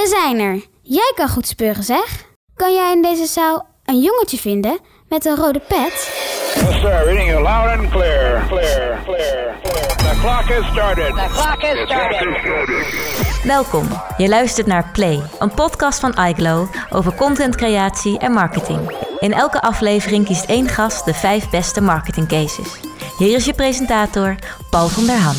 We zijn er. Jij kan goed speuren, zeg. Kan jij in deze zaal een jongetje vinden met een rode pet? Yes, sir. Reading you loud and clear. Clear, clear, clear. The clock has started. The clock has started. Welkom. Je luistert naar Play, een podcast van iGlow over contentcreatie en marketing. In elke aflevering kiest één gast de vijf beste marketing cases. Hier is je presentator, Paul van der Ham.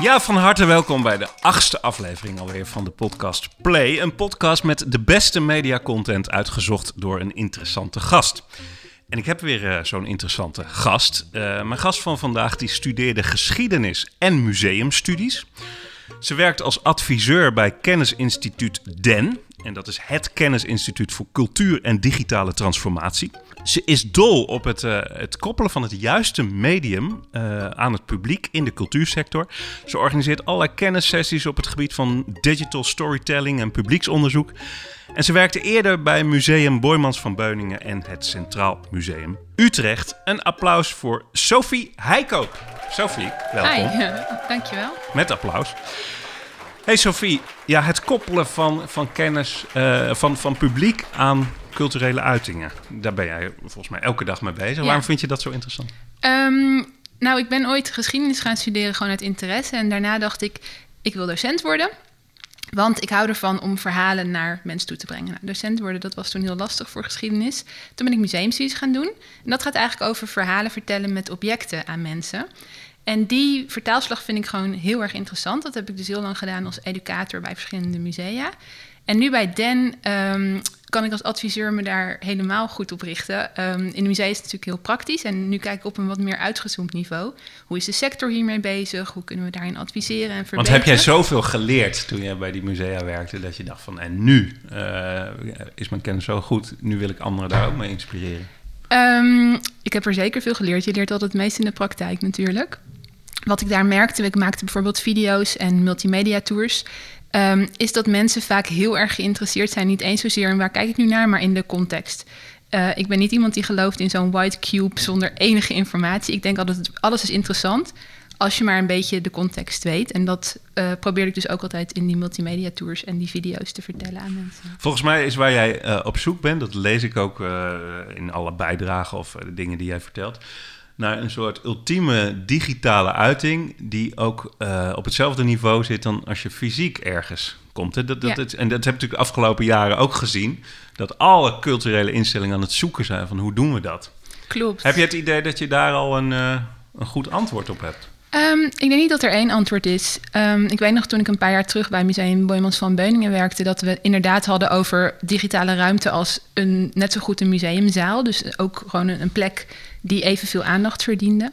Ja, van harte welkom bij de achtste aflevering alweer van de podcast Play. Een podcast met de beste mediacontent uitgezocht door een interessante gast. En ik heb weer eh, zo'n interessante gast. Eh, mijn gast van vandaag die studeerde geschiedenis en museumstudies. Ze werkt als adviseur bij Kennisinstituut DEN. En dat is het Kennisinstituut voor Cultuur en Digitale Transformatie. Ze is dol op het, eh, het koppelen van het juiste medium eh, aan het publiek in de cultuursector. Ze organiseert allerlei kennissessies op het gebied van digital storytelling en publieksonderzoek. En ze werkte eerder bij Museum Boymans van Beuningen en het Centraal Museum Utrecht. Een applaus voor Sophie Heikoop. Sophie, welkom. Hi, dankjewel. Met applaus. Hey Sophie, ja, het koppelen van, van kennis uh, van, van publiek aan culturele uitingen. Daar ben jij volgens mij elke dag mee bezig. Ja. Waarom vind je dat zo interessant? Um, nou, ik ben ooit geschiedenis gaan studeren gewoon uit interesse. En daarna dacht ik, ik wil docent worden. Want ik hou ervan om verhalen naar mensen toe te brengen. Nou, docent worden, dat was toen heel lastig voor geschiedenis. Toen ben ik museumstudies gaan doen. En dat gaat eigenlijk over verhalen vertellen met objecten aan mensen. En die vertaalslag vind ik gewoon heel erg interessant. Dat heb ik dus heel lang gedaan als educator bij verschillende musea. En nu bij Den um, kan ik als adviseur me daar helemaal goed op richten. Um, in de musea is het natuurlijk heel praktisch. En nu kijk ik op een wat meer uitgezoomd niveau. Hoe is de sector hiermee bezig? Hoe kunnen we daarin adviseren en verbeteren? Want heb jij zoveel geleerd toen je bij die musea werkte... dat je dacht van, en nu uh, is mijn kennis zo goed... nu wil ik anderen daar ook mee inspireren? Um, ik heb er zeker veel geleerd. Je leert altijd het meest in de praktijk natuurlijk. Wat ik daar merkte, ik maakte bijvoorbeeld video's en multimedia tours... Um, is dat mensen vaak heel erg geïnteresseerd zijn. Niet eens zozeer in waar kijk ik nu naar, maar in de context. Uh, ik ben niet iemand die gelooft in zo'n white cube zonder enige informatie. Ik denk altijd, alles is interessant als je maar een beetje de context weet. En dat uh, probeer ik dus ook altijd in die multimedia tours en die video's te vertellen aan mensen. Volgens mij is waar jij uh, op zoek bent, dat lees ik ook in alle bijdragen of de dingen die jij vertelt naar een soort ultieme digitale uiting die ook uh, op hetzelfde niveau zit dan als je fysiek ergens komt. Hè? Dat, dat, ja. het, en dat heb ik natuurlijk de afgelopen jaren ook gezien, dat alle culturele instellingen aan het zoeken zijn van hoe doen we dat. Klopt. Heb je het idee dat je daar al een, uh, een goed antwoord op hebt? Um, ik denk niet dat er één antwoord is. Um, ik weet nog toen ik een paar jaar terug bij Museum Boymans van Beuningen werkte, dat we inderdaad hadden over digitale ruimte als een net zo goed een museumzaal. Dus ook gewoon een, een plek die evenveel aandacht verdiende.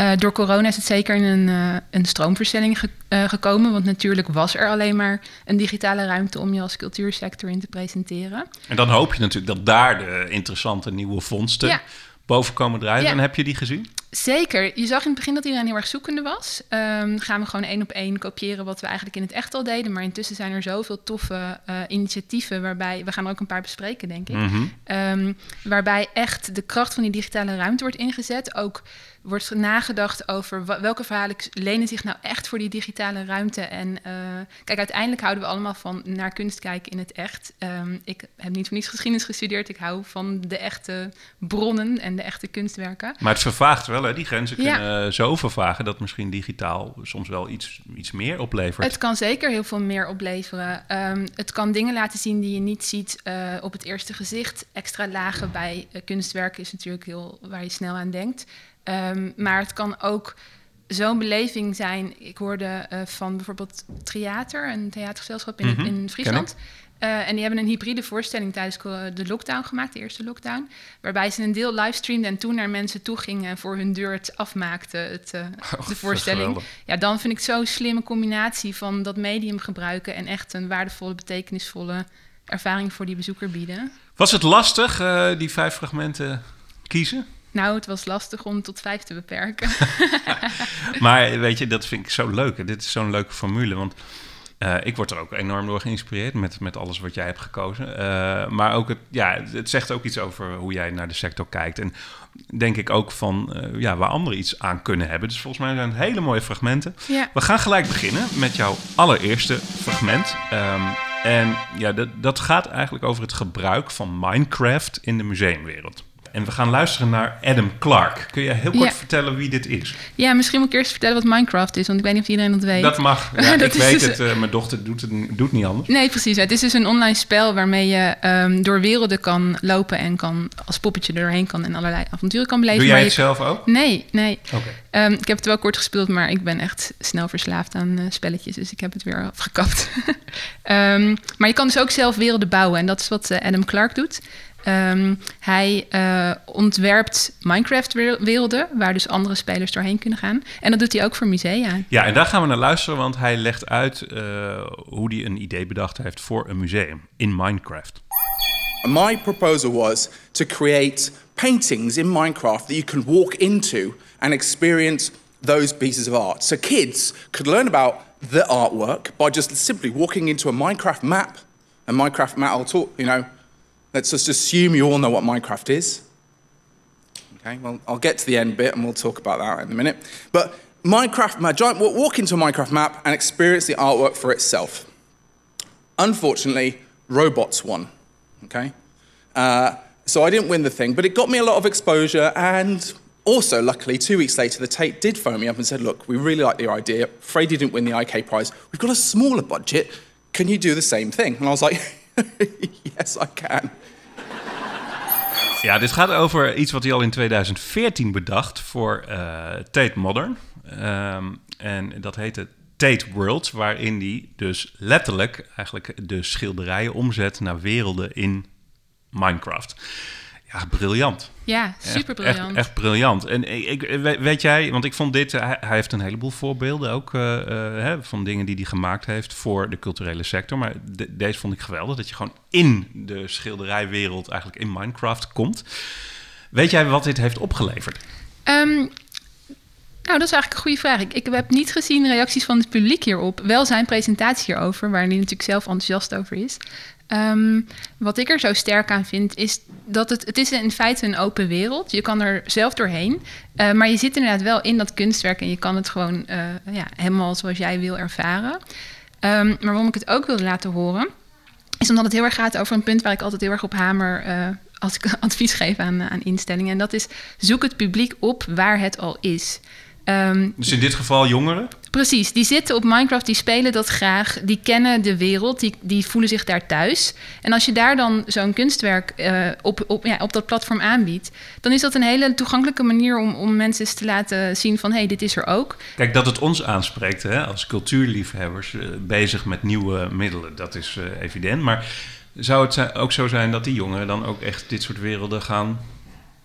Uh, door corona is het zeker in een, uh, een stroomversnelling ge uh, gekomen. Want natuurlijk was er alleen maar een digitale ruimte om je als cultuursector in te presenteren. En dan hoop je natuurlijk dat daar de interessante nieuwe vondsten ja. boven komen drijven. Ja. En heb je die gezien? Zeker. Je zag in het begin dat iedereen heel erg zoekende was. Um, gaan we gewoon één op één kopiëren wat we eigenlijk in het echt al deden. Maar intussen zijn er zoveel toffe uh, initiatieven waarbij... We gaan er ook een paar bespreken, denk ik. Mm -hmm. um, waarbij echt de kracht van die digitale ruimte wordt ingezet. Ook wordt nagedacht over welke verhalen lenen zich nou echt voor die digitale ruimte. En uh, kijk, uiteindelijk houden we allemaal van naar kunst kijken in het echt. Um, ik heb niet voor niets geschiedenis gestudeerd. Ik hou van de echte bronnen en de echte kunstwerken. Maar het vervaagt wel, hè? Die grenzen kunnen ja. zo vervagen dat misschien digitaal soms wel iets, iets meer oplevert. Het kan zeker heel veel meer opleveren. Um, het kan dingen laten zien die je niet ziet uh, op het eerste gezicht. Extra lagen bij uh, kunstwerken is natuurlijk heel waar je snel aan denkt. Um, maar het kan ook zo'n beleving zijn. Ik hoorde uh, van bijvoorbeeld Theater, een theatergezelschap in, mm -hmm. in Friesland. Uh, en die hebben een hybride voorstelling tijdens de lockdown gemaakt, de eerste lockdown. Waarbij ze een deel livestreamden en toen naar mensen toe gingen en voor hun deur het afmaakten, het, uh, oh, de voorstelling. Ja, dan vind ik zo'n slimme combinatie van dat medium gebruiken en echt een waardevolle, betekenisvolle ervaring voor die bezoeker bieden. Was het lastig, uh, die vijf fragmenten kiezen? Nou, het was lastig om tot vijf te beperken. maar weet je, dat vind ik zo leuk. Dit is zo'n leuke formule. Want Eh, ik word er ook enorm door geïnspireerd met, met alles wat jij hebt gekozen. Eh, maar ook het, ja, het zegt ook iets over hoe jij naar de sector kijkt. En denk ik ook van eh, ja, waar anderen iets aan kunnen hebben. Dus volgens mij zijn het hele mooie fragmenten. Ja. We gaan gelijk beginnen met jouw allereerste fragment. Ehm, en ja, dat, dat gaat eigenlijk over het gebruik van Minecraft in de museumwereld. En we gaan luisteren naar Adam Clark. Kun je heel kort Ja. vertellen wie dit is? Ja, misschien moet ik eerst vertellen wat Minecraft is, want ik weet niet of iedereen dat weet. Dat mag. Ja, Dat ik weet dus- het. eh, mijn dochter doet het doet niet anders. Nee, precies. Het is dus een online spel waarmee je ehm, door werelden kan lopen en kan als poppetje er doorheen kan en allerlei avonturen kan beleven. Doe jij het je- zelf ook? Nee, nee. Oké. Ehm, ik heb het wel kort gespeeld, maar ik ben echt snel verslaafd aan eh, spelletjes. Dus ik heb het weer afgekapt. Ehm, maar je kan dus ook zelf werelden bouwen. En dat is wat eh, Adam Clark doet. Ehm, hij eh, ontwerpt Minecraft-werelden, waar dus andere spelers doorheen kunnen gaan. En dat doet hij ook voor musea. Ja, en daar gaan we naar luisteren, want hij legt uit eh, hoe hij een idee bedacht heeft voor een museum in Minecraft. My proposal was to create paintings in Minecraft that you can walk into and experience those pieces of art. So kids could learn about the artwork by just simply walking into a Minecraft map. A Minecraft map, I'll talk, you know, let's just assume you all know what Minecraft is. Okay, well, I'll get to the end bit and we'll talk about that in a minute. But Minecraft my giant, walk into a Minecraft map and experience the artwork for itself. Unfortunately, robots won. Okay? Uh, so I didn't win the thing, but it got me a lot of exposure. And also, luckily, two weeks later, the Tate did phone me up and said, Look, we really like the idea. Afraid you didn't win the IK prize. We've got a smaller budget. Can you do the same thing? And I was like, Yes, I can. Ja, dit gaat over iets wat hij al in 2014 bedacht voor eh, Tate Modern. Ehm, en dat heette Tate World, waarin hij dus letterlijk eigenlijk de schilderijen omzet naar werelden in Minecraft. Ja, briljant. Ja, super briljant. Echt, echt briljant. En ik, ik- we- weet jij, want ik vond dit, hij, hij heeft een heleboel voorbeelden ook eh, eh, hè, van dingen die hij gemaakt heeft voor de culturele sector. Maar de- deze vond ik geweldig, dat je gewoon in de schilderijwereld eigenlijk in Minecraft komt. Weet jij wat dit heeft opgeleverd? Ehm, nou, dat is eigenlijk een goede vraag. Ik, ik heb niet gezien reacties van het publiek hierop. Wel zijn presentatie hierover, waar hij natuurlijk zelf enthousiast over is. Ehm, wat ik er zo sterk aan vind, is dat het, het is in feite een open wereld. Je kan er zelf doorheen. Eh, maar je zit inderdaad wel in dat kunstwerk en je kan het gewoon eh, ja, helemaal zoals jij wil ervaren. Ehm, maar waarom ik het ook wilde laten horen, is omdat het heel erg gaat over een punt waar ik altijd heel erg op hamer eh, als ik advies geef aan, aan instellingen. En dat is zoek het publiek op waar het al is. Ehm, Dus in dit geval jongeren? Precies, die zitten op Minecraft, die spelen dat graag, die kennen de wereld, die, die voelen zich daar thuis. En als je daar dan zo'n kunstwerk eh, op, op, ja, op dat platform aanbiedt, dan is dat een hele toegankelijke manier om, om mensen eens te laten zien van hé, hey, dit is er ook. Kijk, dat het ons aanspreekt hè, als cultuurliefhebbers eh, bezig met nieuwe middelen, dat is eh, evident. Maar zou het ook zo zijn dat die jongeren dan ook echt dit soort werelden gaan,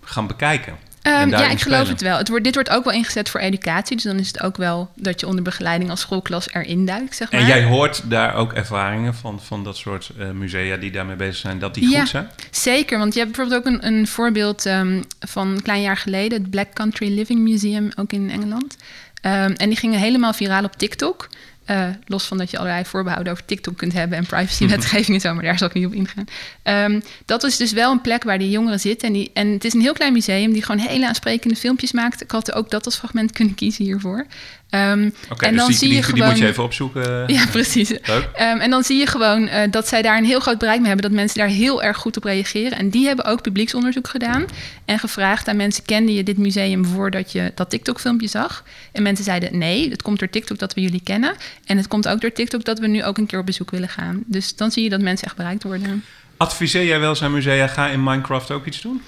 gaan bekijken? Ehm, ja, ik geloof het wel. Het wordt, dit wordt ook wel ingezet voor educatie, dus dan is het ook wel dat je onder begeleiding als schoolklas erin duikt, zeg maar. En jij hoort daar ook ervaringen van, van dat soort eh, musea die daarmee bezig zijn, dat die Ja. goed zijn? Zeker, want je hebt bijvoorbeeld ook een, een voorbeeld ehm, van een klein jaar geleden, het Black Country Living Museum, ook in Engeland. Ehm, en die gingen helemaal viraal op TikTok. Eh, los van dat je allerlei voorbehouden over TikTok kunt hebben en privacywetgeving en zo, maar daar zal ik niet op ingaan. Ehm, dat is dus wel een plek waar die jongeren zitten. En, die, en het is een heel klein museum die gewoon hele aansprekende filmpjes maakt. Ik had ook dat als fragment kunnen kiezen hiervoor. Ehm, en dus dan die, zie die, je die gewoon. moet je even opzoeken. Ja, precies. Leuk. Ehm, en dan zie je gewoon eh, dat zij daar een heel groot bereik mee hebben. Dat mensen daar heel erg goed op reageren. En die hebben ook publieksonderzoek gedaan. En gevraagd aan mensen: kende je dit museum voordat je dat TikTok-filmpje zag? En mensen zeiden: nee, het komt door TikTok dat we jullie kennen. En het komt ook door TikTok dat we nu ook een keer op bezoek willen gaan. Dus dan zie je dat mensen echt bereikt worden. Adviseer jij wel zijn musea, ga in Minecraft ook iets doen?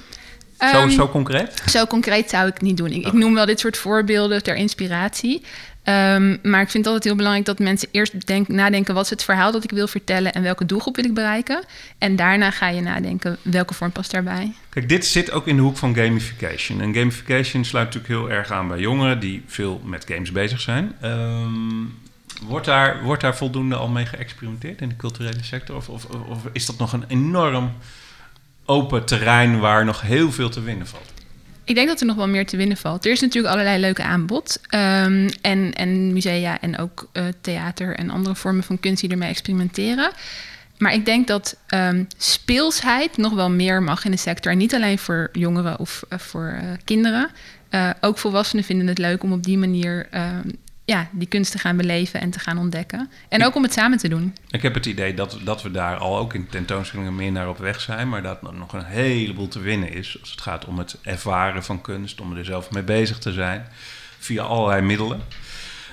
Zo, Ehm, zo concreet? Zo concreet zou ik het niet doen. Ik, ik noem wel dit soort voorbeelden ter inspiratie. Ehm, maar ik vind het altijd heel belangrijk dat mensen eerst denk, nadenken... wat is het verhaal dat ik wil vertellen en welke doelgroep wil ik bereiken. En daarna ga je nadenken welke vorm past daarbij. Kijk, dit zit ook in de hoek van gamification. En gamification sluit natuurlijk heel erg aan bij jongeren die veel met games bezig zijn. Ehm, wordt, daar, wordt daar voldoende al mee geëxperimenteerd in de culturele sector? Of, of, of is dat nog een enorm open terrein waar nog heel veel te winnen valt? Ik denk dat er nog wel meer te winnen valt. Er is natuurlijk allerlei leuke aanbod. Um, en, en musea en ook uh, theater en andere vormen van kunst die ermee experimenteren. Maar ik denk dat um, speelsheid nog wel meer mag in de sector. En niet alleen voor jongeren of uh, voor uh, kinderen. ook volwassenen vinden het leuk om op die manier um, ja, die kunst te gaan beleven en te gaan ontdekken. En ook om het samen te doen. Ik heb het idee dat, dat we daar al ook in tentoonstellingen meer naar op weg zijn, maar dat er nog een heleboel te winnen is als het gaat om het ervaren van kunst, om er zelf mee bezig te zijn, via allerlei middelen.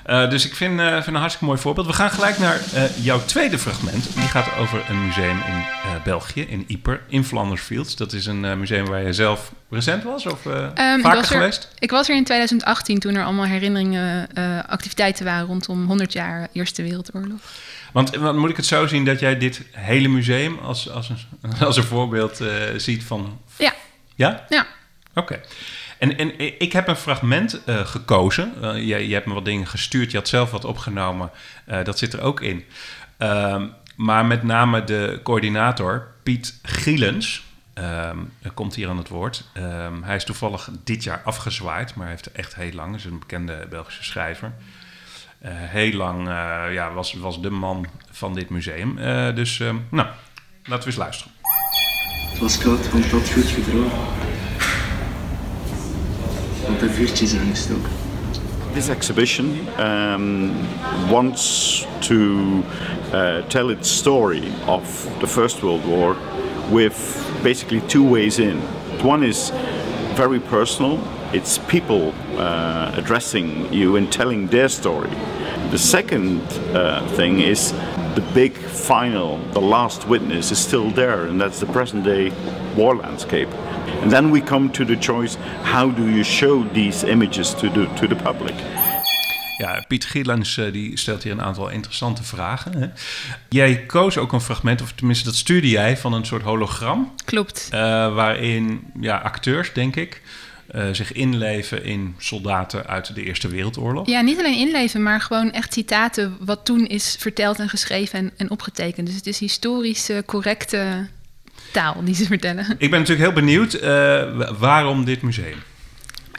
Uh, dus ik vind, uh, vind een hartstikke mooi voorbeeld. We gaan gelijk naar uh, jouw tweede fragment. Die gaat over een museum in België, in Yper, in Flanders Fields. Dat is een museum waar je zelf recent was of um, vaker ik geweest? Er, ik was er in 2018 toen er allemaal herinneringen, activiteiten waren rondom 100 jaar Eerste Wereldoorlog. Want, want, moet ik het zo zien dat jij dit hele museum als, als, een, als een voorbeeld ziet van... Ja. Ja? Ja. Oké. Okay. En, en ik heb een fragment uh, gekozen. Uh, je, je, hebt me wat dingen gestuurd. Je had zelf wat opgenomen. Uh, dat zit er ook in. Ehm, maar met name de coördinator, Piet Gielens, um, komt hier aan het woord. Um, hij is toevallig dit jaar afgezwaaid, maar hij heeft echt heel lang. is een bekende Belgische schrijver. heel lang ja, was, was de man van dit museum. dus nou, laten we eens luisteren. Het was koud, want dat goed gedroogd. This exhibition um, wants to uh, tell its story of the First World War with basically two ways in. One is very personal, it's people uh, addressing you and telling their story. The second uh, thing is the big final, the last witness is still there, and that's the present day war landscape. And then we come to the choice how do you show these images to the, to the public? Ja, Piet Gielens die stelt hier een aantal interessante vragen. Hè. Jij koos ook een fragment, of tenminste dat stuurde jij, van een soort hologram. Klopt. Uh, waarin ja, acteurs, denk ik, uh, zich inleven in soldaten uit de Eerste Wereldoorlog. Ja, niet alleen inleven, maar gewoon echt citaten wat toen is verteld en geschreven en, en opgetekend. Dus het is historisch correcte taal die ze vertellen. Ik ben natuurlijk heel benieuwd, uh, waarom dit museum?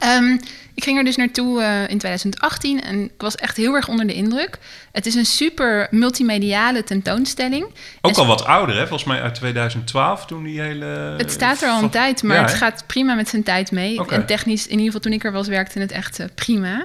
Um, ik ging er dus naartoe uh, in 2018 en ik was echt heel erg onder de indruk. Het is een super multimediale tentoonstelling. Ook al wat ouder, hè? Volgens mij uit 2012 toen die hele... Het staat er al een tijd, maar ja, het gaat prima met zijn tijd mee. Okay. En technisch, in ieder geval toen ik er was, werkte het echt uh, prima.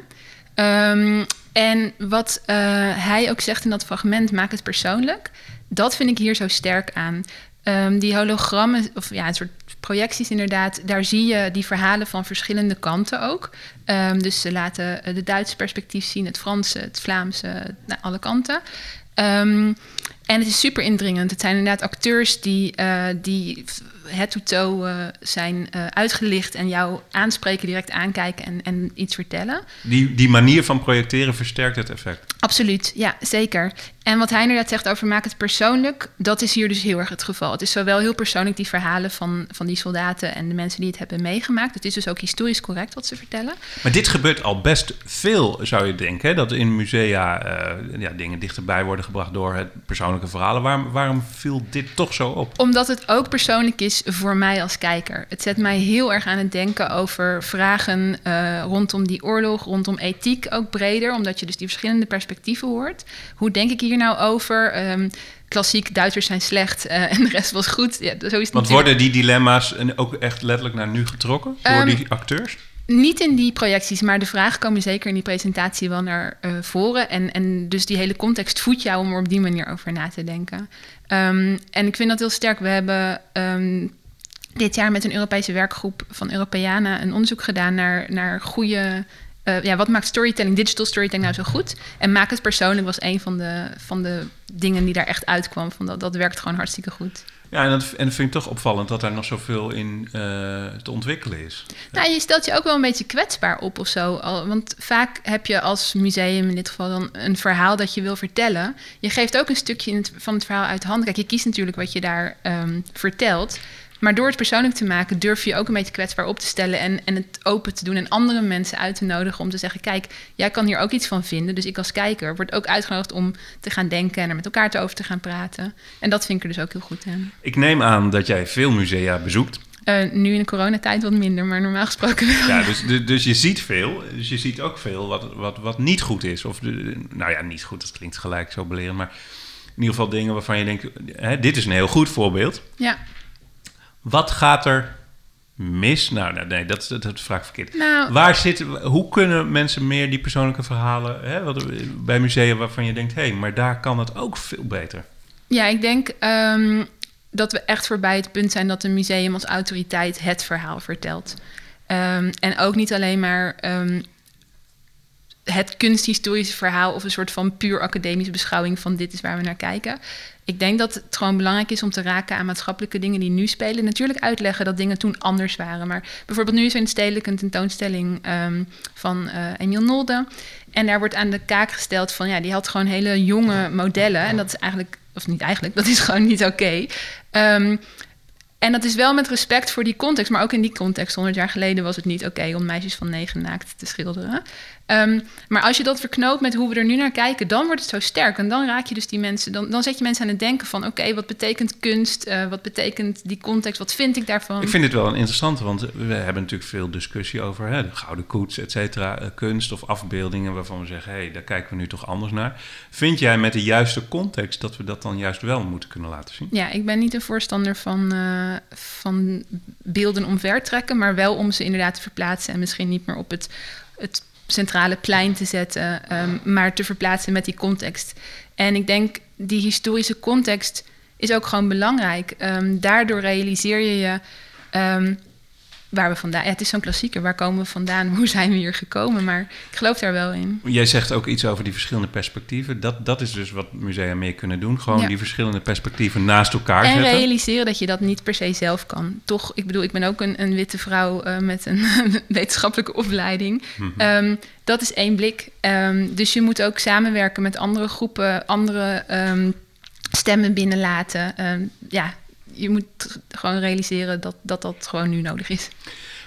Um, en wat uh, hij ook zegt in dat fragment, maak het persoonlijk. Dat vind ik hier zo sterk aan. Um, die hologrammen, of ja, een soort projecties inderdaad, daar zie je die verhalen van verschillende kanten ook. Um, dus ze laten de Duitse perspectief zien, het Franse, het Vlaamse, nou, alle kanten. Um, en het is super indringend. Het zijn inderdaad acteurs die, uh, die head to toe uh, zijn uh, uitgelicht en jou aanspreken, direct aankijken en, en iets vertellen. Die, die manier van projecteren versterkt het effect. Absoluut, ja, zeker. En wat hij inderdaad zegt over maak het persoonlijk, dat is hier dus heel erg het geval. Het is zowel heel persoonlijk die verhalen van, van die soldaten en de mensen die het hebben meegemaakt. Het is dus ook historisch correct wat ze vertellen. Maar dit gebeurt al best veel, zou je denken, hè? dat in musea uh, ja, dingen dichterbij worden gebracht door het persoonlijke verhalen. Waarom, waarom viel dit toch zo op? Omdat het ook persoonlijk is voor mij als kijker. Het zet mij heel erg aan het denken over vragen uh, rondom die oorlog, rondom ethiek ook breder, omdat je dus die verschillende perspectieven hoort. Hoe denk ik hier nou over? Um, klassiek, Duitsers zijn slecht uh, en de rest was goed. Ja, zo is het Want worden die dilemma's ook echt letterlijk naar nu getrokken door Um, die acteurs? Niet in die projecties, maar de vragen komen zeker in die presentatie wel naar uh, voren. En, en dus die hele context voedt jou om er op die manier over na te denken. Um, en ik vind dat heel sterk. We hebben um, dit jaar met een Europese werkgroep van Europeana een onderzoek gedaan naar, naar goede. Uh, ja, wat maakt storytelling, digital storytelling nou zo goed? En maak het persoonlijk was een van de, van de dingen die daar echt uitkwam. Van dat, dat werkt gewoon hartstikke goed. Ja, en dat, en vind ik toch opvallend dat daar nog zoveel in uh, te ontwikkelen is. Nou, je stelt je ook wel een beetje kwetsbaar op of zo. Want vaak heb je als museum in dit geval dan een verhaal dat je wil vertellen. Je geeft ook een stukje van het verhaal uit handen. Kijk, je kiest natuurlijk wat je daar um, vertelt. Maar door het persoonlijk te maken, durf je ook een beetje kwetsbaar op te stellen en, en het open te doen en andere mensen uit te nodigen om te zeggen: Kijk, jij kan hier ook iets van vinden. Dus ik als kijker word ook uitgenodigd om te gaan denken en er met elkaar te over te gaan praten. En dat vind ik er dus ook heel goed aan. Ik neem aan dat jij veel musea bezoekt. Uh, nu in de coronatijd wat minder, maar normaal gesproken wel. Ja, dus, dus, dus je ziet veel. Dus je ziet ook veel wat, wat, wat niet goed is. Of, nou ja, niet goed, dat klinkt gelijk zo belerend. Maar in ieder geval dingen waarvan je denkt... Hè, dit is een heel goed voorbeeld. Ja. Wat gaat er mis? Nou, nee, dat, dat, dat vraag ik verkeerd. Nou, Waar zit, hoe kunnen mensen meer die persoonlijke verhalen... Hè, wat, bij musea waarvan je denkt... hé, hey, maar daar kan het ook veel beter. Ja, ik denk um, dat we echt voorbij het punt zijn... dat een museum als autoriteit het verhaal vertelt. Um, en ook niet alleen maar... Um, het kunsthistorische verhaal of een soort van puur academische beschouwing van dit is waar we naar kijken. Ik denk dat het gewoon belangrijk is om te raken aan maatschappelijke dingen die nu spelen. Natuurlijk uitleggen dat dingen toen anders waren. Maar bijvoorbeeld nu is er in stedelijk een tentoonstelling um, van uh, Emiel Nolde. En daar wordt aan de kaak gesteld van ja, die had gewoon hele jonge modellen. En dat is eigenlijk, of niet eigenlijk, dat is gewoon niet oké. Okay. Um, en dat is wel met respect voor die context. Maar ook in die context, 100 jaar geleden, was het niet oké okay om meisjes van negen naakt te schilderen. Um, maar als je dat verknoopt met hoe we er nu naar kijken, dan wordt het zo sterk. En dan raak je dus die mensen, dan, dan zet je mensen aan het denken van: oké, okay, wat betekent kunst? Uh, wat betekent die context? Wat vind ik daarvan? Ik vind het wel een interessante, want we hebben natuurlijk veel discussie over hè, de gouden koets, et cetera, uh, kunst of afbeeldingen waarvan we zeggen: hé, hey, daar kijken we nu toch anders naar. Vind jij met de juiste context dat we dat dan juist wel moeten kunnen laten zien? Ja, ik ben niet een voorstander van, uh, van beelden omver trekken, maar wel om ze inderdaad te verplaatsen en misschien niet meer op het, het centrale plein te zetten, um, maar te verplaatsen met die context. En ik denk, die historische context is ook gewoon belangrijk. Um, daardoor realiseer je je um, waar we vandaan... Ja, het is zo'n klassieker, waar komen we vandaan? Hoe zijn we hier gekomen? Maar ik geloof daar wel in. Jij zegt ook iets over die verschillende perspectieven. Dat, dat is dus wat musea meer kunnen doen. Gewoon ja. die verschillende perspectieven naast elkaar en zetten. En realiseren dat je dat niet per se zelf kan. Toch, ik bedoel, ik ben ook een, een witte vrouw uh, met een wetenschappelijke opleiding. Mm -hmm. um, dat is één blik. Um, dus je moet ook samenwerken met andere groepen, andere um, stemmen binnenlaten. ja, je moet gewoon realiseren dat, dat dat gewoon nu nodig is.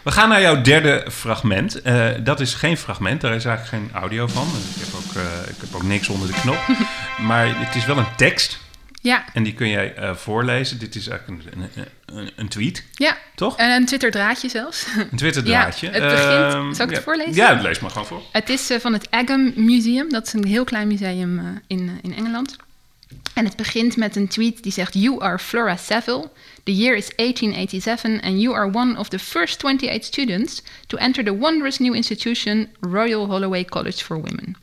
We gaan naar jouw derde fragment. Uh, dat is geen fragment, daar is eigenlijk geen audio van. Ik heb ook, uh, ik heb ook niks onder de knop. maar het is wel een tekst. Ja. En die kun jij uh, voorlezen. Dit is eigenlijk een, een, een, tweet. Ja. Toch? En een Twitter-draadje zelfs. Een Twitter-draadje. Ja, het begint... Uh, zal ik het voorlezen? Ja, lees maar gewoon voor. Het is van het Agam Museum. Dat is een heel klein museum in, in Engeland. En het begint met een tweet die zegt: You are Flora Saville. The year is 1887, and you are one of the first 28 students to enter the wondrous new institution, Royal Holloway College for Women.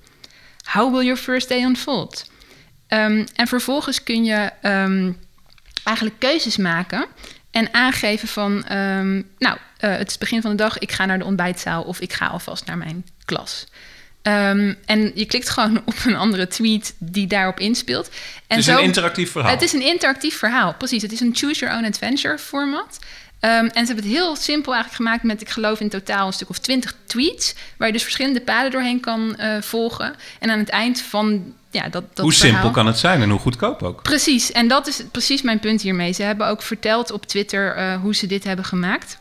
How will your first day unfold? Um, en vervolgens kun je um, eigenlijk keuzes maken en aangeven van, um, nou, uh, het is het begin van de dag, ik ga naar de ontbijtzaal of ik ga alvast naar mijn klas. Um, en je klikt gewoon op een andere tweet die daarop inspeelt. En het is zo, een interactief verhaal. Het is een interactief verhaal, precies. Het is een choose your own adventure format. Um, en ze hebben het heel simpel eigenlijk gemaakt met, ik geloof in totaal een stuk of twintig tweets, waar je dus verschillende paden doorheen kan uh, volgen. En aan het eind van ja, dat, dat hoe verhaal, simpel kan het zijn en hoe goedkoop ook. Precies, en dat is precies mijn punt hiermee. Ze hebben ook verteld op Twitter uh, hoe ze dit hebben gemaakt.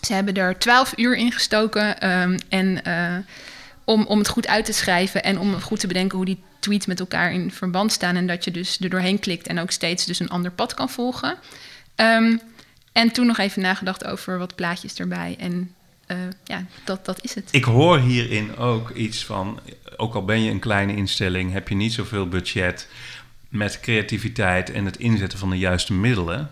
Ze hebben er twaalf uur in gestoken um, en... Uh, om, om het goed uit te schrijven en om goed te bedenken hoe die tweets met elkaar in verband staan. En dat je dus er doorheen klikt en ook steeds dus een ander pad kan volgen. Um, en toen nog even nagedacht over wat plaatjes erbij. En uh, ja, dat, dat is het. Ik hoor hierin ook iets van, ook al ben je een kleine instelling, heb je niet zoveel budget, met creativiteit en het inzetten van de juiste middelen,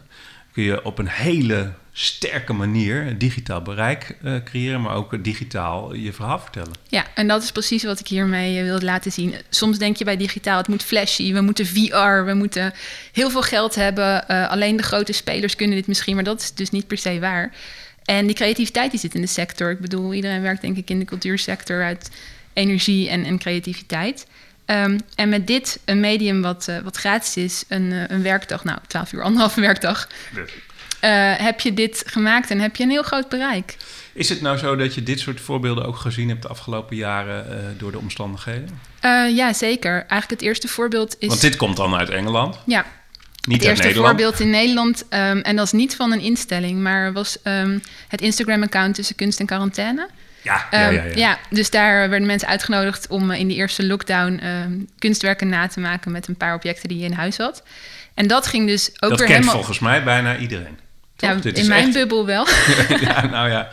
kun je op een hele sterke manier digitaal bereik uh, creëren, maar ook digitaal je verhaal vertellen. Ja, en dat is precies wat ik hiermee wil laten zien. Soms denk je bij digitaal, het moet flashy, we moeten VR, we moeten heel veel geld hebben. Uh, alleen de grote spelers kunnen dit misschien, maar dat is dus niet per se waar. En die creativiteit die zit in de sector. Ik bedoel, iedereen werkt denk ik in de cultuursector uit energie en, en creativiteit. Um, en met dit, een medium wat, uh, wat gratis is, een, uh, een werkdag, nou 12 uur, anderhalve werkdag, uh, heb je dit gemaakt en heb je een heel groot bereik. Is het nou zo dat je dit soort voorbeelden ook gezien hebt de afgelopen jaren door de omstandigheden? ja, zeker. Eigenlijk het eerste voorbeeld is... Want dit komt dan uit Engeland? Ja. Niet het eerste Nederland. voorbeeld in Nederland, um, en dat is niet van een instelling, maar was um, het Instagram-account tussen kunst en quarantaine. Ja, ja, ja, ja. Ja, dus daar werden mensen uitgenodigd om in die eerste lockdown kunstwerken na te maken met een paar objecten die je in huis had. En dat ging dus ook dat weer kent helemaal... volgens mij bijna iedereen. Ja, Dit in mijn echt- bubbel wel. ja, nou ja,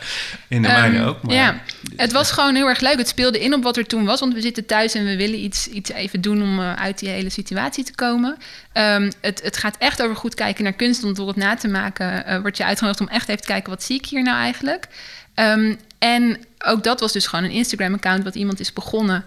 in de Ehm, mijne ook. Maar Ja, het was gewoon heel erg leuk. Het speelde in op wat er toen was. Want we zitten thuis en we willen iets, iets even doen om eh, uit die hele situatie te komen. Ehm, het, het gaat echt over goed kijken naar kunst. Want door het na te maken eh, word je uitgenodigd om echt even te kijken... wat zie ik hier nou eigenlijk? Ehm, en ook dat was dus gewoon een Instagram-account... wat iemand is begonnen.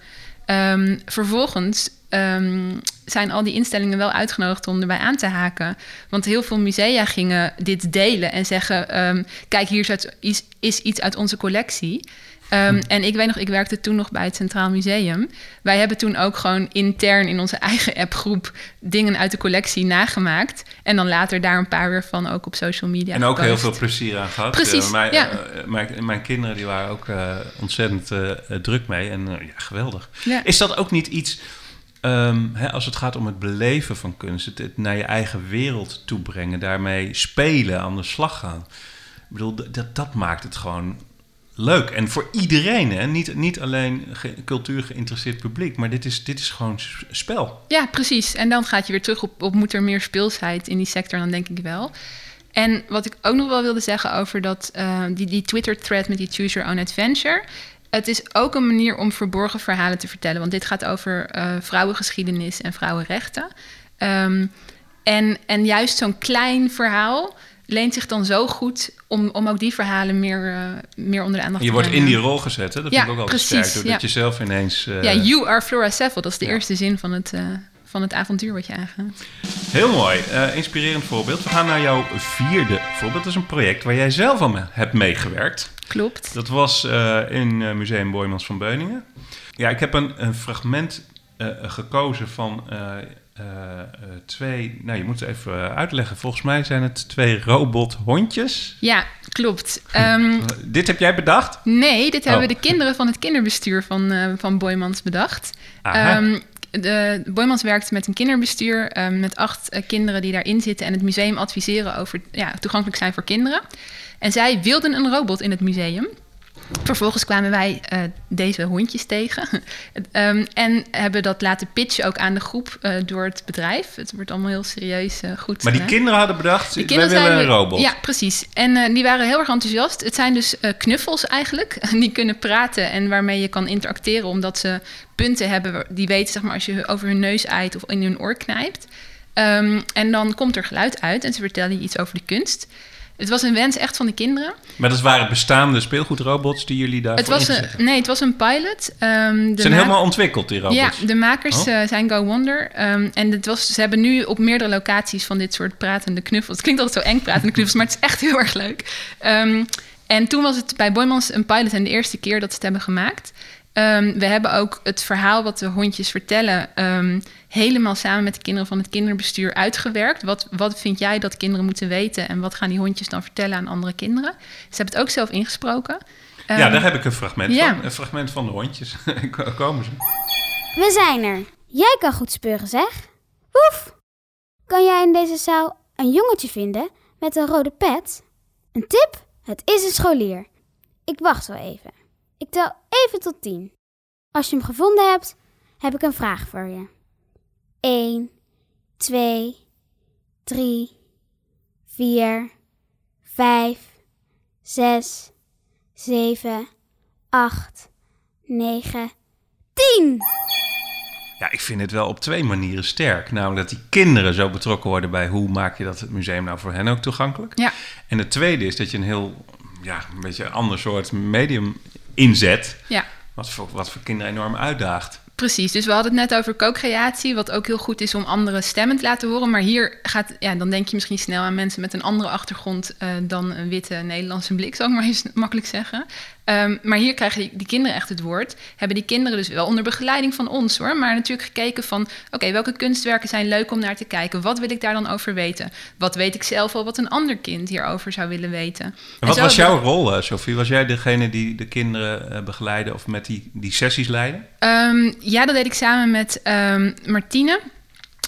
Vervolgens ehm, zijn al die instellingen wel uitgenodigd om erbij aan te haken. Want heel veel musea gingen dit delen en zeggen... ehm, kijk, hier is, uit- is, iets uit onze collectie. Ehm, En ik weet nog, ik werkte toen nog bij het Centraal Museum. Wij hebben toen ook gewoon intern in onze eigen appgroep... dingen uit de collectie nagemaakt. En dan later daar een paar weer van ook op social media En ook heel veel plezier aan gehad. Precies, Eh, mijn, ja. eh, mijn, mijn kinderen die waren ook eh, ontzettend eh, eh, druk mee. En eh, ja, geweldig. Ja. Is dat ook niet iets, ehm, hè, als het gaat om het beleven van kunst... Het, naar je eigen wereld toebrengen, daarmee spelen, aan de slag gaan. Ik bedoel, dat, dat maakt het gewoon leuk. En voor iedereen, hè? Niet, niet alleen ge- cultuur geïnteresseerd publiek... maar dit is, dit is gewoon spel. Ja, precies. En dan gaat je weer terug op, op moet er meer speelsheid in die sector, dan denk ik wel. En wat ik ook nog wel wilde zeggen over dat, eh, die, die Twitter-thread met die Choose Your Own Adventure. Het is ook een manier om verborgen verhalen te vertellen. Want dit gaat over eh, vrouwengeschiedenis en vrouwenrechten. Ehm, en, en juist zo'n klein verhaal leent zich dan zo goed om, om ook die verhalen meer, eh, meer onder de aandacht Je te wordt in brengen. die rol gezet, hè? Dat Ja, vind ik ook altijd precies, sterk. Doordat ja. je zelf ineens... eh, Ja, you are Flora Seffel. Dat is de eerste zin van het, van het avontuur wat je aangaat. Heel mooi, Eh, inspirerend voorbeeld. We gaan naar jouw vierde voorbeeld. Dat is een project waar jij zelf aan hebt meegewerkt. Klopt. Dat was eh, in eh, Museum Boijmans van Beuningen. Ja, ik heb een, een fragment gekozen van twee... Nou, je moet het even uitleggen. Volgens mij zijn het twee robothondjes. Ja, klopt. Ehm, Dit heb jij bedacht? nee, dit hebben Oh. de kinderen van het kinderbestuur van, van Boymans bedacht. Aha. De Boymans werkt met een kinderbestuur ehm, met acht eh, kinderen die daarin zitten en het museum adviseren over ja, toegankelijk zijn voor kinderen. En zij wilden een robot in het museum. Vervolgens kwamen wij eh, deze hondjes tegen. Ehm, en hebben dat laten pitchen ook aan de groep eh, door het bedrijf. Het wordt allemaal heel serieus eh, goed. Maar die kinderen hadden bedacht, Die wij kinderen willen een robot. Ja, precies. En die waren heel erg enthousiast. Het zijn dus knuffels eigenlijk. Die kunnen praten en waarmee je kan interacteren... omdat ze punten hebben die weten... Zeg maar, als je over hun neus eit of in hun oor knijpt. Ehm, en dan komt er geluid uit en ze vertellen je iets over de kunst. Het was een wens echt van de kinderen. Maar dat waren bestaande speelgoedrobots die jullie daarvoor Het was een, nee, het was een pilot. Ehm, de Ze zijn ma- helemaal ontwikkeld, die robots. Ja, de makers Oh. eh, zijn Go Wonder. Ehm, en het was, ze hebben nu op meerdere locaties van dit soort pratende knuffels. Het klinkt altijd zo eng, pratende knuffels, maar het is echt heel erg leuk. Ehm, en toen was het bij Boymans een pilot en de eerste keer dat ze het hebben gemaakt. Ehm, we hebben ook het verhaal wat de hondjes vertellen... ehm, helemaal samen met de kinderen van het kinderbestuur uitgewerkt. Wat, wat vind jij dat kinderen moeten weten... en wat gaan die hondjes dan vertellen aan andere kinderen? Ze hebben het ook zelf ingesproken. ja, Ehm, daar heb ik een fragment ja. van. Een fragment van de hondjes. Komen ze. We zijn er. Jij kan goed speuren, zeg. Woef! Kan jij in deze zaal een jongetje vinden met een rode pet? Een tip? Het is een scholier. Ik wacht wel even. Ik tel even tot tien. Als je hem gevonden hebt, heb ik een vraag voor je. 1, 2, 3, 4, 5, 6, 7, 8, 9, 10. Ja, ik vind het wel op twee manieren sterk. Namelijk dat die kinderen zo betrokken worden bij hoe maak je dat het museum nou voor hen ook toegankelijk. Ja. En het tweede is dat je een heel, ja, een beetje een ander soort medium inzet. Ja. Wat voor, wat voor kinderen enorm uitdaagt. Precies, dus we hadden het net over co-creatie, wat ook heel goed is om andere stemmen te laten horen. Maar hier gaat, ja, dan denk je misschien snel aan mensen met een andere achtergrond eh, dan een witte Nederlandse blik, zou ik maar eens makkelijk zeggen. Ehm, maar hier krijgen die, die kinderen echt het woord. Hebben die kinderen dus wel onder begeleiding van ons hoor, maar natuurlijk gekeken van, oké, welke kunstwerken zijn leuk om naar te kijken? Wat wil ik daar dan over weten? Wat weet ik zelf al wat een ander kind hierover zou willen weten? En wat was jouw rol, eh, Sophie? Was jij degene die de kinderen eh, begeleidde of met die, die sessies leidde? Ehm, ja, dat deed ik samen met ehm, Martine.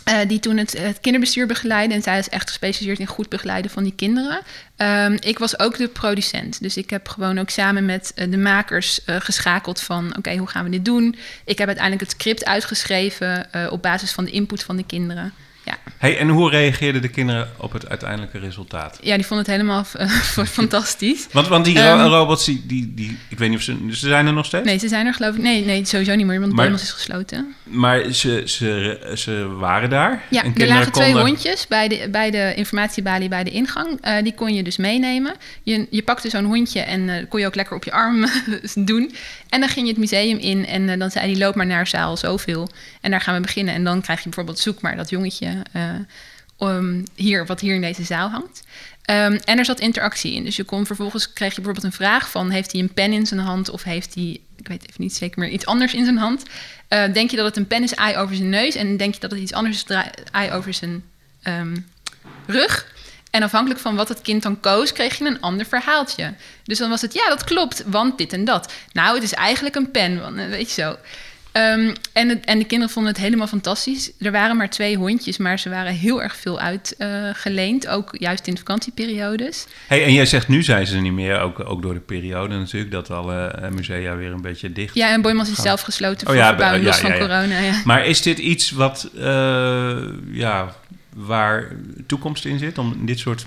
Eh, die toen het, het kinderbestuur begeleidde. En zij is echt gespecialiseerd in goed begeleiden van die kinderen. Ehm, ik was ook de producent. Dus ik heb gewoon ook samen met eh, de makers eh, geschakeld van... oké, hoe gaan we dit doen? Ik heb uiteindelijk het script uitgeschreven... op basis van de input van de kinderen. Ja. Hey, en hoe reageerden de kinderen op het uiteindelijke resultaat? Ja, die vonden het helemaal fantastisch. Want, want die Ehm, ro- robots, die, die, die, ik weet niet of ze, ze zijn er nog steeds? Nee, ze zijn er geloof ik. Nee, nee sowieso niet meer, want Maar- Boymans is gesloten. Maar ze, ze, ze waren daar. Ja, en er lagen twee konden- hondjes bij de, bij de informatiebalie bij de ingang. Eh, die kon je dus meenemen. Je, je pakte zo'n hondje en eh, kon je ook lekker op je arm doen. En dan ging je het museum in en eh, dan zei hij, loop maar naar zaal zoveel. En daar gaan we beginnen. En dan krijg je bijvoorbeeld, zoek maar dat jongetje eh, om hier, wat hier in deze zaal hangt. Ehm, en er zat interactie in. Dus je kon vervolgens, kreeg je bijvoorbeeld een vraag van... heeft hij een pen in zijn hand of heeft hij, ik weet even niet zeker meer, iets anders in zijn hand? Eh, denk je dat het een pen is, ei over zijn neus? En denk je dat het iets anders is, ei over zijn ehm, rug? En afhankelijk van wat het kind dan koos, kreeg je een ander verhaaltje. Dus dan was het, ja, dat klopt, want dit en dat. Nou, het is eigenlijk een pen, want, eh, weet je zo. Ehm, en, het- en de kinderen vonden het helemaal fantastisch. Er waren maar twee hondjes, maar ze waren heel erg veel uitgeleend. ook juist in de vakantieperiodes. Hey, en jij zegt nu zijn ze er niet meer, ook, ook door de periode natuurlijk, dat alle eh, musea weer een beetje dicht Ja, en Boymans is gaan. zelf gesloten Oh voor ja, verbouwing, ja, los ja, van corona. Ja. Maar is dit iets wat, eh, ja, waar toekomst in zit, om dit soort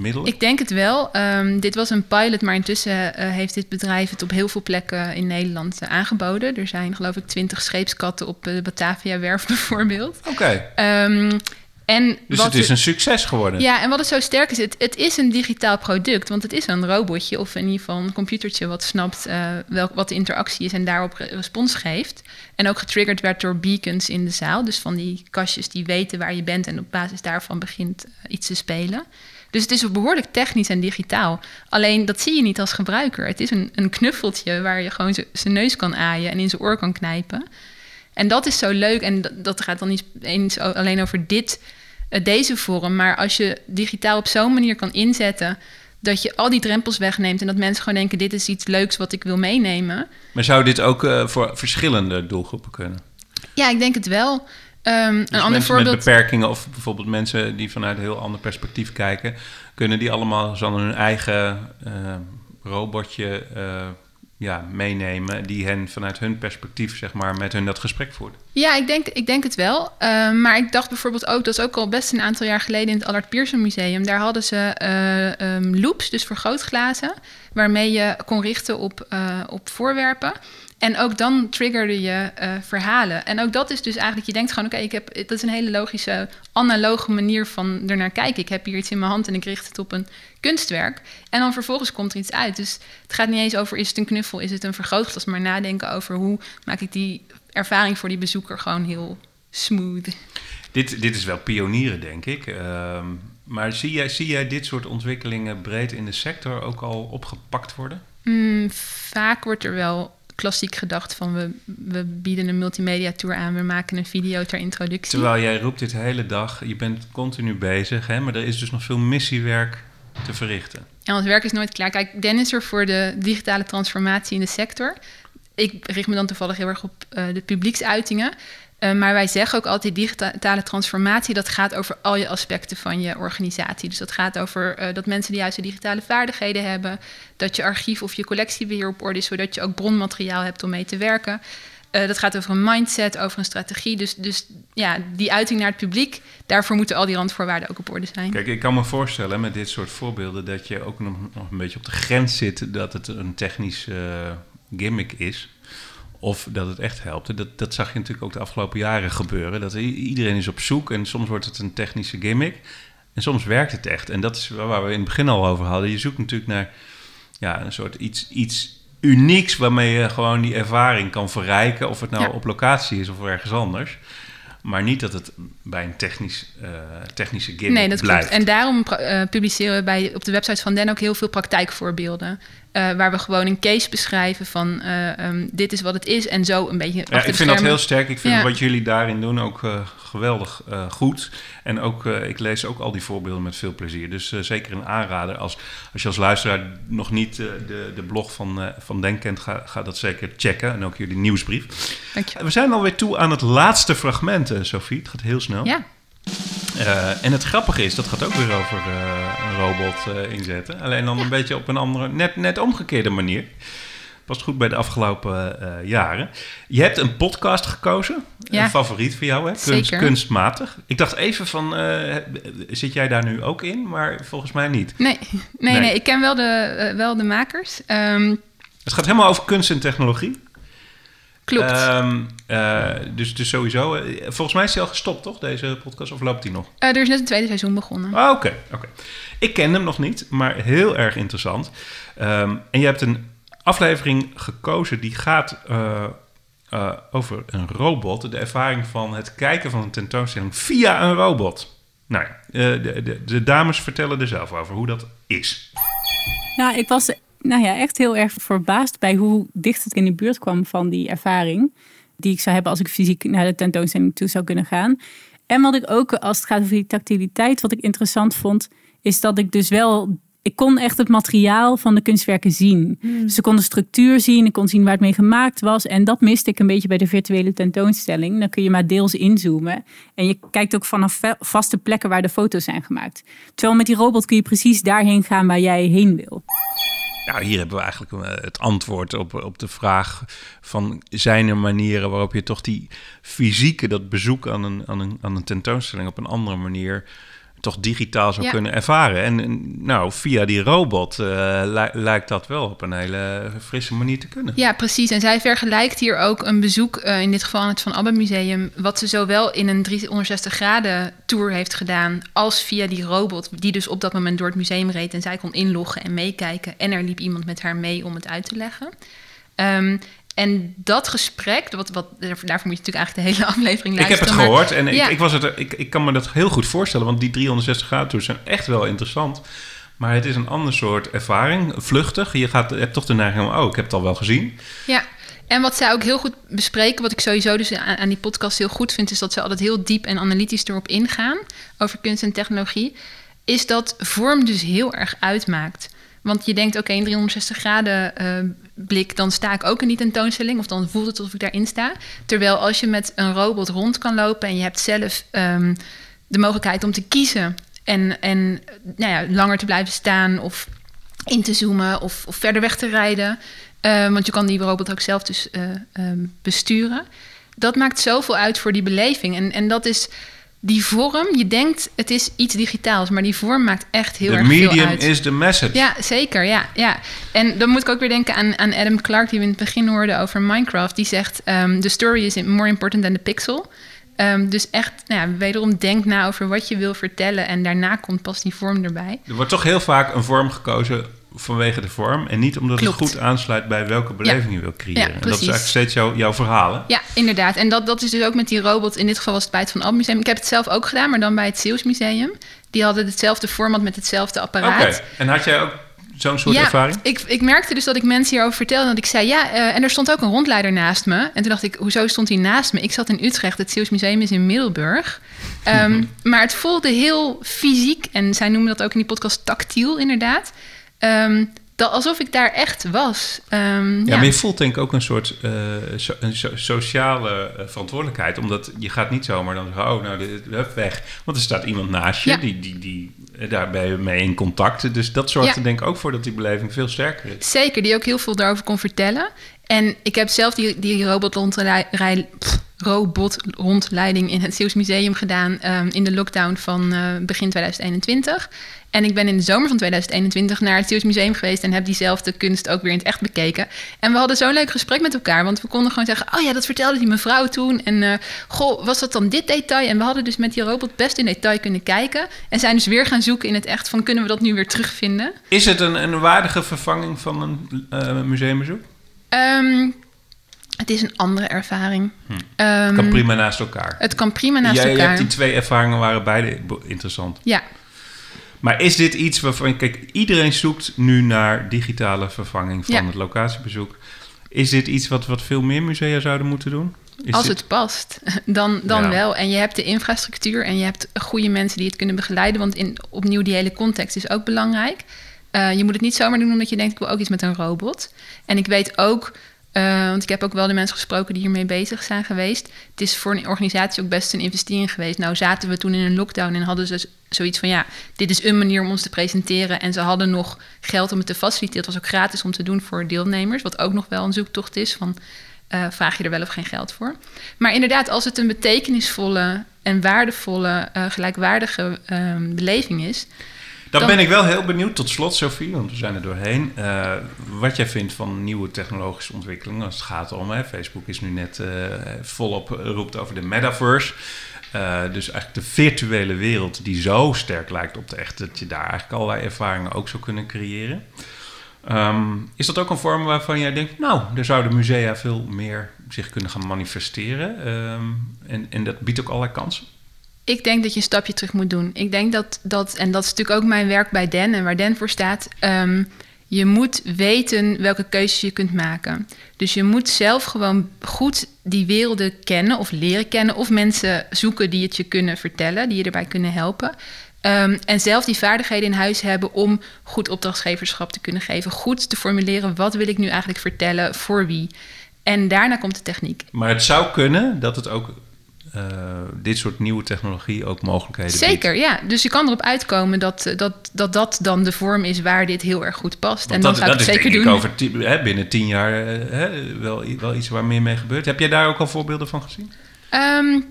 middelen? Ik denk het wel. Ehm, dit was een pilot, maar intussen eh, heeft dit bedrijf het op heel veel plekken in Nederland eh, aangeboden. Er zijn geloof ik twintig scheepskatten op de Batavia-werf bijvoorbeeld. Oké, Ehm, en dus het is een succes geworden. Ja, en wat het zo sterk is, het, het is een digitaal product. Want het is een robotje of in ieder geval een computertje wat snapt eh, welk, wat de interactie is en daarop re- respons geeft. En ook getriggerd werd door beacons in de zaal. Dus van die kastjes die weten waar je bent en op basis daarvan begint eh, iets te spelen. Dus het is behoorlijk technisch en digitaal. Alleen dat zie je niet als gebruiker. Het is een, een knuffeltje waar je gewoon zijn neus kan aaien en in zijn oor kan knijpen. En dat is zo leuk. En dat, dat gaat dan niet eens alleen over dit, eh, deze vorm. Maar als je digitaal op zo'n manier kan inzetten. dat je al die drempels wegneemt. en dat mensen gewoon denken: dit is iets leuks wat ik wil meenemen. Maar zou dit ook eh, voor verschillende doelgroepen kunnen? Ja, ik denk het wel. Ehm, een Dus ander mensen voorbeeld. met beperkingen of bijvoorbeeld mensen die vanuit een heel ander perspectief kijken, kunnen die allemaal zo hun eigen eh, robotje eh, ja, meenemen die hen vanuit hun perspectief zeg maar met hun dat gesprek voert. Ja, ik denk, ik denk het wel. Ehm, maar ik dacht bijvoorbeeld ook, dat is ook al best een aantal jaar geleden in het Allard Pierson Museum. Daar hadden ze eh, ehm, loops, dus vergrootglazen, waarmee je kon richten op, op voorwerpen. En ook dan triggerde je eh, verhalen. En ook dat is dus eigenlijk, je denkt gewoon, oké, ik heb dat is een hele logische, analoge manier van ernaar kijken. Ik heb hier iets in mijn hand en ik richt het op een kunstwerk. En dan vervolgens komt er iets uit. Dus het gaat niet eens over, is het een knuffel, is het een vergrootglas, maar nadenken over hoe maak ik die ervaring voor die bezoeker gewoon heel smooth. Dit, dit is wel pionieren, denk ik. Ehm, maar zie jij, zie jij dit soort ontwikkelingen breed in de sector ook al opgepakt worden? Hmm, vaak wordt er wel klassiek gedacht van we, we bieden een multimedia tour aan, we maken een video ter introductie. Terwijl jij roept dit hele dag, je bent continu bezig, hè, maar er is dus nog veel missiewerk te verrichten. En ons werk is nooit klaar. Kijk, Den is er voor de digitale transformatie in de sector. Ik richt me dan toevallig heel erg op eh, de publieksuitingen. Eh, maar wij zeggen ook altijd, digitale transformatie, dat gaat over al je aspecten van je organisatie. Dus dat gaat over eh, dat mensen de juiste digitale vaardigheden hebben, dat je archief of je collectiebeheer op orde is, zodat je ook bronmateriaal hebt om mee te werken. Eh, dat gaat over een mindset, over een strategie. Dus, dus ja, die uiting naar het publiek, daarvoor moeten al die randvoorwaarden ook op orde zijn. Kijk, ik kan me voorstellen met dit soort voorbeelden dat je ook nog, nog een beetje op de grens zit dat het een technisch gimmick is. Of dat het echt helpt. Dat, dat zag je natuurlijk ook de afgelopen jaren gebeuren. Dat iedereen is op zoek en soms wordt het een technische gimmick. En soms werkt het echt. En dat is waar we in het begin al over hadden. Je zoekt natuurlijk naar ja, een soort iets, iets unieks waarmee je gewoon die ervaring kan verrijken. Of het nou Ja. op locatie is of ergens anders. Maar niet dat het bij een technisch, eh, technische gimmick Nee, dat blijft. klopt. En daarom eh, publiceren we bij, op de website van Den ook heel veel praktijkvoorbeelden. Eh, waar we gewoon een case beschrijven van eh, ehm, dit is wat het is en zo een beetje. Ja, ik vind dat heel sterk. Ik vind Ja. wat jullie daarin doen ook eh, geweldig goed. En ook, ik lees ook al die voorbeelden met veel plezier. Dus zeker een aanrader. Als, als je als luisteraar nog niet de, de blog van, van Denk kent, ga, ga dat zeker checken. En ook jullie nieuwsbrief. Dankjewel. We zijn alweer toe aan het laatste fragment, Sophie. Het gaat heel snel. Ja, Eh, en het grappige is, dat gaat ook weer over eh, een robot eh, inzetten. Alleen dan een beetje op een andere, net, net omgekeerde manier. Past goed bij de afgelopen jaren. Je hebt een podcast gekozen. Ja. Een favoriet voor jou, hè? Kunst, kunstmatig. Ik dacht even van, zit jij daar nu ook in? Maar volgens mij niet. Nee, nee, Nee. nee. ik ken wel de, wel de makers. Ehm, Het gaat helemaal over kunst en technologie. Klopt. Ehm, eh, dus, dus sowieso. eh, volgens mij is hij al gestopt, toch? Deze podcast. Of loopt hij nog? Eh, er is net een tweede seizoen begonnen. Ah, Oké, oké. Ik ken hem nog niet, maar heel erg interessant. Ehm, en je hebt een aflevering gekozen die gaat eh, eh, over een robot. De ervaring van het kijken van een tentoonstelling via een robot. Nou ja, eh, de, de, de dames vertellen er zelf over hoe dat is. Nou, ik was nou ja, echt heel erg verbaasd bij hoe dicht het in de buurt kwam van die ervaring. Die ik zou hebben als ik fysiek naar de tentoonstelling toe zou kunnen gaan. En wat ik ook, als het gaat over die tactiliteit, wat ik interessant vond, is dat ik dus wel. Ik kon echt het materiaal van de kunstwerken zien. Dus ik kon de structuur zien, ik kon zien waar het mee gemaakt was. En dat miste ik een beetje bij de virtuele tentoonstelling. Dan kun je maar deels inzoomen. En je kijkt ook vanaf vaste plekken waar de foto's zijn gemaakt. Terwijl met die robot kun je precies daarheen gaan waar jij heen wil. Nou, hier hebben we eigenlijk eh, het antwoord op, op de vraag van... zijn er manieren waarop je toch die fysieke, dat bezoek aan een, aan een, aan een tentoonstelling... op een andere manier toch digitaal zou Ja. kunnen ervaren. En, nou, via die robot eh, li- lijkt dat wel op een hele frisse manier te kunnen. Ja, precies. En zij vergelijkt hier ook een bezoek, eh, in dit geval aan het Van Abbe Museum, wat ze zowel in een 360 graden tour heeft gedaan, als via die robot, die dus op dat moment door het museum reed en zij kon inloggen en meekijken. En er liep iemand met haar mee om het uit te leggen. Ehm, en dat gesprek, wat, wat, daarvoor moet je natuurlijk eigenlijk de hele aflevering Ik heb luisteren. het maar- gehoord en Ja. ik, ik, was het, ik, ik kan me dat heel goed voorstellen, want die 360 graden tours zijn echt wel interessant. Maar het is een ander soort ervaring, vluchtig. Je gaat, je hebt toch de neiging om, oh, ik heb het al wel gezien. Ja, en wat zij ook heel goed bespreken, wat ik sowieso dus aan, aan die podcast heel goed vind, is dat ze altijd heel diep en analytisch erop ingaan over kunst en technologie, is dat vorm dus heel erg uitmaakt. Want je denkt, oké, in 360 graden eh, blik, dan sta ik ook in die tentoonstelling, of dan voelt het alsof ik daarin sta. Terwijl als je met een robot rond kan lopen en je hebt zelf ehm, de mogelijkheid om te kiezen en, en nou ja, langer te blijven staan of in te zoomen of, of verder weg te rijden. Eh, want je kan die robot ook zelf dus eh, ehm, besturen. Dat maakt zoveel uit voor die beleving. En, en dat is die vorm. Je denkt het is iets digitaals, maar die vorm maakt echt heel De erg veel medium uit. is the message. Ja, zeker. Ja, ja. En dan moet ik ook weer denken aan, aan Adam Clark, die we in het begin hoorden over Minecraft. Die zegt: ehm, The story is more important than the pixel. Ehm, dus echt, nou ja, wederom denk na over wat je wil vertellen. En daarna komt pas die vorm erbij. Er wordt toch heel vaak een vorm gekozen vanwege de vorm en niet omdat Klopt. het goed aansluit bij welke beleving je wil creëren. Ja, en dat is eigenlijk steeds jouw, jouw verhaal. hè? Ja, inderdaad. En dat, dat is dus ook met die robot. In dit geval was het bij het Van Alp Museum. Ik heb het zelf ook gedaan, maar dan bij het Zeeuws Museum. Die hadden hetzelfde format met hetzelfde Oké, apparaat. en had jij ook zo'n soort ja, ervaring? Ik, ik merkte dus dat ik mensen hierover vertelde. Dat ik zei, ja, eh, en er stond ook een rondleider naast me. En toen dacht ik, hoezo stond hij naast me? Ik zat in Utrecht, het Zeeuws Museum is in Middelburg. Ehm, maar het voelde heel fysiek. En zij noemen dat ook in die podcast tactiel, inderdaad. Ehm, dat, alsof ik daar echt was. Ehm, Ja, ja. maar je voelt denk ik ook een soort eh, so- een so- sociale eh, verantwoordelijkheid. Omdat je gaat niet zomaar dan zeggen, oh, nou, dit, hup, weg. Want er staat iemand naast je, Ja. die, die, die, eh, daar ben je mee in contact. Dus dat zorgt Ja. er denk ik ook voor dat die beleving veel sterker is. Zeker, die ook heel veel daarover kon vertellen. En ik heb zelf die, die robotrondrij- rij- pff, robotrondleiding in het Zeeuws Museum gedaan ehm, in de lockdown van eh, begin 2021. En ik ben in de zomer van 2021 naar het Zeeuws Museum geweest en heb diezelfde kunst ook weer in het echt bekeken. En we hadden zo'n leuk gesprek met elkaar, want we konden gewoon zeggen: Oh ja, dat vertelde die mevrouw toen. En eh, goh, was dat dan dit detail? En we hadden dus met die robot best in detail kunnen kijken. En zijn dus weer gaan zoeken in het echt van: kunnen we dat nu weer terugvinden? Is het een, een waardige vervanging van een eh, museumbezoek? Ehm, het is een andere ervaring. Ehm, Kan prima naast elkaar. Het kan prima naast Jij elkaar. hebt die twee ervaringen waren beide interessant. Ja, Maar is dit iets waarvan, kijk, iedereen zoekt nu naar digitale vervanging van Ja. het locatiebezoek. Is dit iets wat, wat veel meer musea zouden moeten doen? Is als dit- het past, dan, dan Ja. wel. En je hebt de infrastructuur en je hebt goede mensen die het kunnen begeleiden. Want in, opnieuw, die hele context is ook belangrijk. Eh, je moet het niet zomaar doen omdat je denkt, ik wil ook iets met een robot. En ik weet ook Uh, want ik heb ook wel de mensen gesproken die hiermee bezig zijn geweest. Het is voor een organisatie ook best een investering geweest. Nou zaten we toen in een lockdown en hadden ze zoiets van... ja, dit is een manier om ons te presenteren. En ze hadden nog geld om het te faciliteren. Het was ook gratis om te doen voor deelnemers. Wat ook nog wel een zoektocht is van... Uh, vraag je er wel of geen geld voor. Maar inderdaad, als het een betekenisvolle en waardevolle, gelijkwaardige uh, beleving is, dan, ben ik wel heel benieuwd, tot slot Sophie, want we zijn er doorheen. Uh, wat jij vindt van nieuwe technologische ontwikkelingen als het gaat om... Hè, Facebook is nu net uh, volop roept over de metaverse. Uh, dus eigenlijk de virtuele wereld die zo sterk lijkt op de echte... dat je daar eigenlijk allerlei ervaringen ook zou kunnen creëren. Um, is dat ook een vorm waarvan jij denkt... nou, daar zouden musea veel meer zich kunnen gaan manifesteren? Um, en, en dat biedt ook allerlei kansen? Ik denk dat je een stapje terug moet doen. Ik denk dat dat, en dat is natuurlijk ook mijn werk bij Den en waar Den voor staat. Um, je moet weten welke keuzes je kunt maken. Dus je moet zelf gewoon goed die werelden kennen of leren kennen. Of mensen zoeken die het je kunnen vertellen, die je erbij kunnen helpen. Um, en zelf die vaardigheden in huis hebben om goed opdrachtgeverschap te kunnen geven. Goed te formuleren wat wil ik nu eigenlijk vertellen, voor wie. En daarna komt de techniek. Maar het zou kunnen dat het ook uh, dit soort nieuwe technologie ook mogelijkheden Zeker, biedt. ja. Dus je kan erop uitkomen dat, dat, dat dat dan de vorm is waar dit heel erg goed past. Want en dan dat, zou ik dat het zeker denk doen. Ik over hè, binnen tien jaar hè, wel, wel iets waar meer mee gebeurt. Heb jij daar ook al voorbeelden van gezien? Um,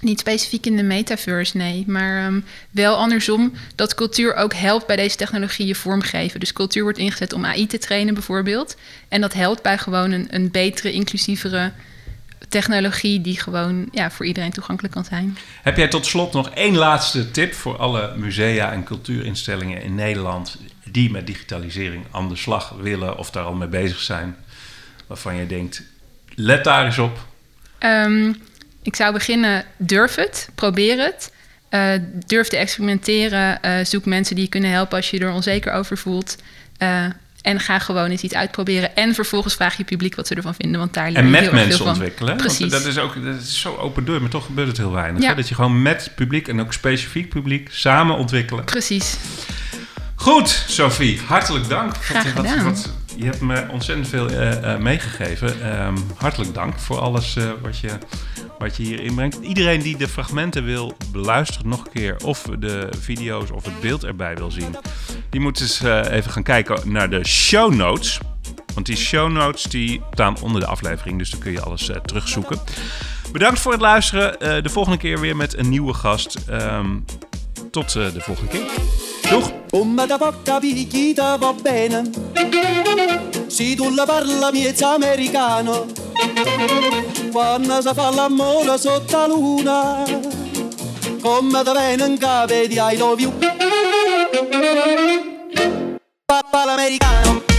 niet specifiek in de metaverse, nee. Maar um, wel andersom dat cultuur ook helpt bij deze technologieën vormgeven. Dus cultuur wordt ingezet om AI te trainen bijvoorbeeld. En dat helpt bij gewoon een, een betere, inclusievere technologie die gewoon ja, voor iedereen toegankelijk kan zijn. Heb jij tot slot nog één laatste tip voor alle musea en cultuurinstellingen in Nederland die met digitalisering aan de slag willen of daar al mee bezig zijn, waarvan je denkt, let daar eens op? Um, ik zou beginnen, durf het, probeer het. Uh, durf te experimenteren. Uh, zoek mensen die je kunnen helpen als je er onzeker over voelt. Uh, en ga gewoon eens iets uitproberen. En vervolgens vraag je publiek wat ze ervan vinden. Want daar en met heel mensen veel ontwikkelen. Precies. Want dat is ook dat is zo open deur, maar toch gebeurt het heel weinig. Ja. Hè? Dat je gewoon met publiek en ook specifiek publiek samen ontwikkelen. Precies. Goed, Sophie, hartelijk dank. Graag gedaan. Wat, wat, je hebt me ontzettend veel uh, uh, meegegeven. Um, hartelijk dank voor alles uh, wat, je, wat je hier inbrengt. Iedereen die de fragmenten wil beluisteren nog een keer... of de video's of het beeld erbij wil zien... die moet eens even gaan kijken naar de show notes. Want die show notes die staan onder de aflevering... dus dan kun je alles terugzoeken. Bedankt voor het luisteren. de volgende keer weer met een nieuwe gast. Um, tot de volgende keer. Doeg! Come da poca picchita va bene. Se tu la parla miezza americano. Quando si fa l'amore sotto la luna Come da in capo di I love you. Papà l'americano